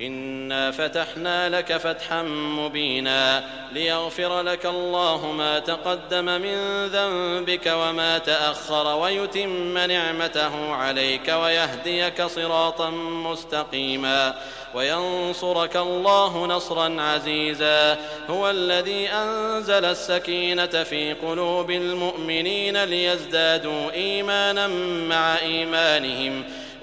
انا فتحنا لك فتحا مبينا ليغفر لك الله ما تقدم من ذنبك وما تاخر ويتم نعمته عليك ويهديك صراطا مستقيما وينصرك الله نصرا عزيزا هو الذي انزل السكينه في قلوب المؤمنين ليزدادوا ايمانا مع ايمانهم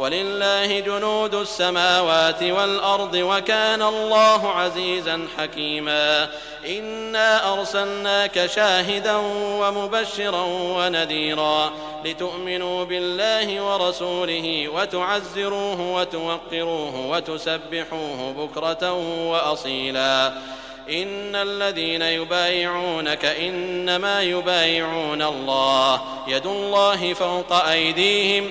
ولله جنود السماوات والأرض وكان الله عزيزا حكيما. إنا أرسلناك شاهدا ومبشرا ونذيرا لتؤمنوا بالله ورسوله وتعزروه وتوقروه وتسبحوه بكرة وأصيلا. إن الذين يبايعونك إنما يبايعون الله. يد الله فوق أيديهم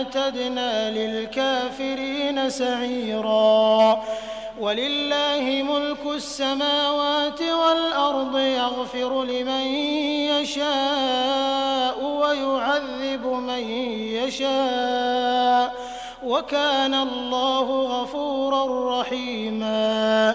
أعتدنا للكافرين سعيرا. ولله ملك السماوات والأرض يغفر لمن يشاء ويعذب من يشاء. وكان الله غفورا رحيما.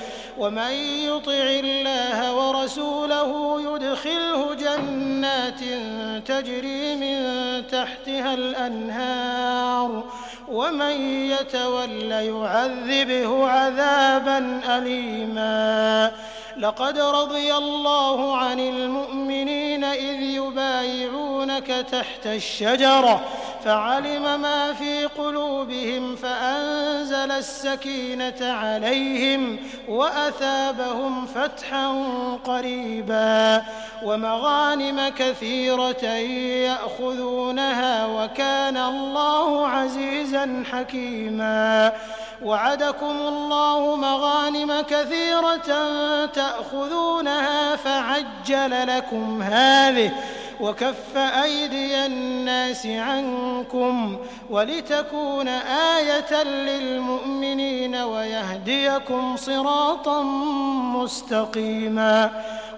ومن يطع الله ورسوله يدخله جنات تجري من تحتها الأنهار ومن يتول يعذبه عذابا أليما. لقد رضي الله عن المؤمنين إذ يبايعونك تحت الشجرة فعلم ما في قلوبهم فأنزل السكينة عليهم وأثابهم فتحا قريبا ومغانم كثيرة يأخذونها وكان الله عزيزا حكيما وعدكم الله مغانم كثيرة تأخذونها فعجل لكم هذه وكف أيدي الناس عنكم ولتكون آية للمؤمنين ويهديكم صراطا مستقيما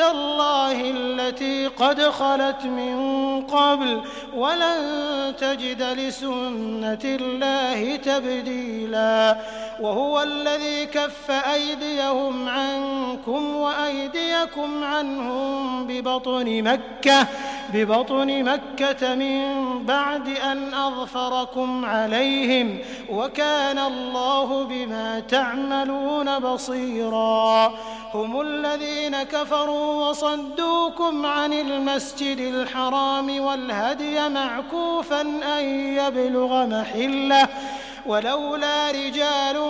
الله التي قد خلت من قبل ولن تجد لسنة الله تبديلا. وهو الذي كف أيديهم عنكم وأيديكم عنهم ببطن مكة ببطن مكة من بعد أن أظفركم عليهم وكان الله بما تعملون بصيرا. هم الذين كفروا وصدوكم عن المسجد الحرام والهدي معكوفا أن يبلغ محلة. ولولا رجال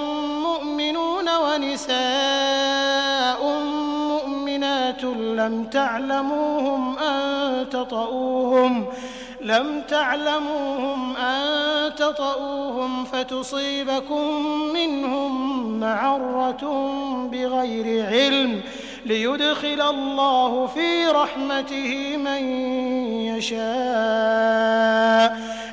مؤمنون ونساء لم تعلموهم أن تطؤوهم لم تعلموهم أن تطؤوهم فتصيبكم منهم معرة بغير علم ليدخل الله في رحمته من يشاء.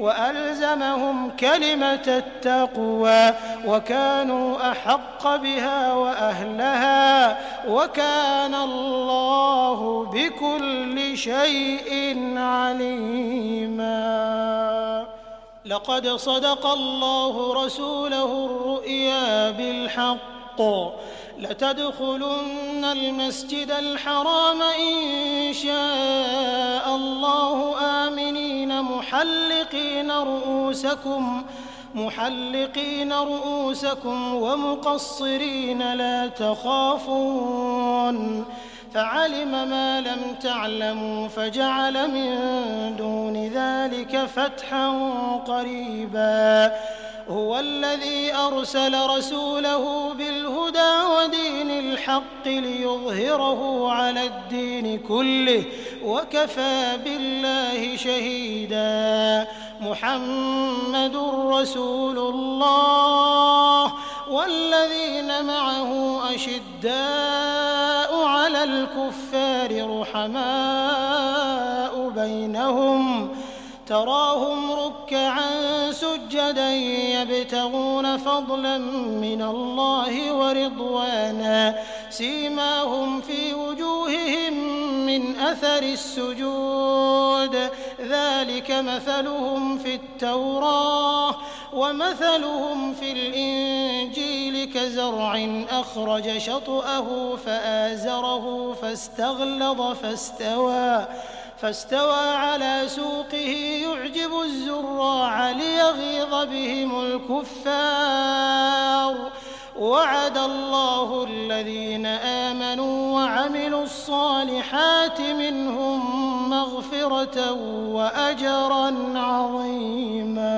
وألزمهم كلمة التقوى وكانوا أحق بها وأهلها وكان الله بكل شيء عليما. لقد صدق الله رسوله الرؤيا بالحق. لتدخلن المسجد الحرام إن شاء الله آمنين. محلقين رؤوسكم محلقين رؤوسكم ومقصرين لا تخافون. فعلم ما لم تعلموا فجعل من دون ذلك فتحا قريبا. هو الذي أرسل رسوله بالهدى الحق ليظهره على الدين كله وكفى بالله شهيدا. محمد رسول الله والذين معه أشداء على الكفار رحماء بينهم تراهم ركعا سجدا يبتغون فضلا من الله ورضوانا. سيماهم في وجوههم من أثر السجود. ذلك مثلهم في التوراة ومثلهم في الإنجيل كزرع أخرج شطأه فآزره فاستغلظ فاستوى. فاستوى على سوقه يعجب الزراع ليغيظ بهم الكفار. وعد الله الذين آمنوا وعملوا الصالحات منهم مغفرة وأجرا عظيما.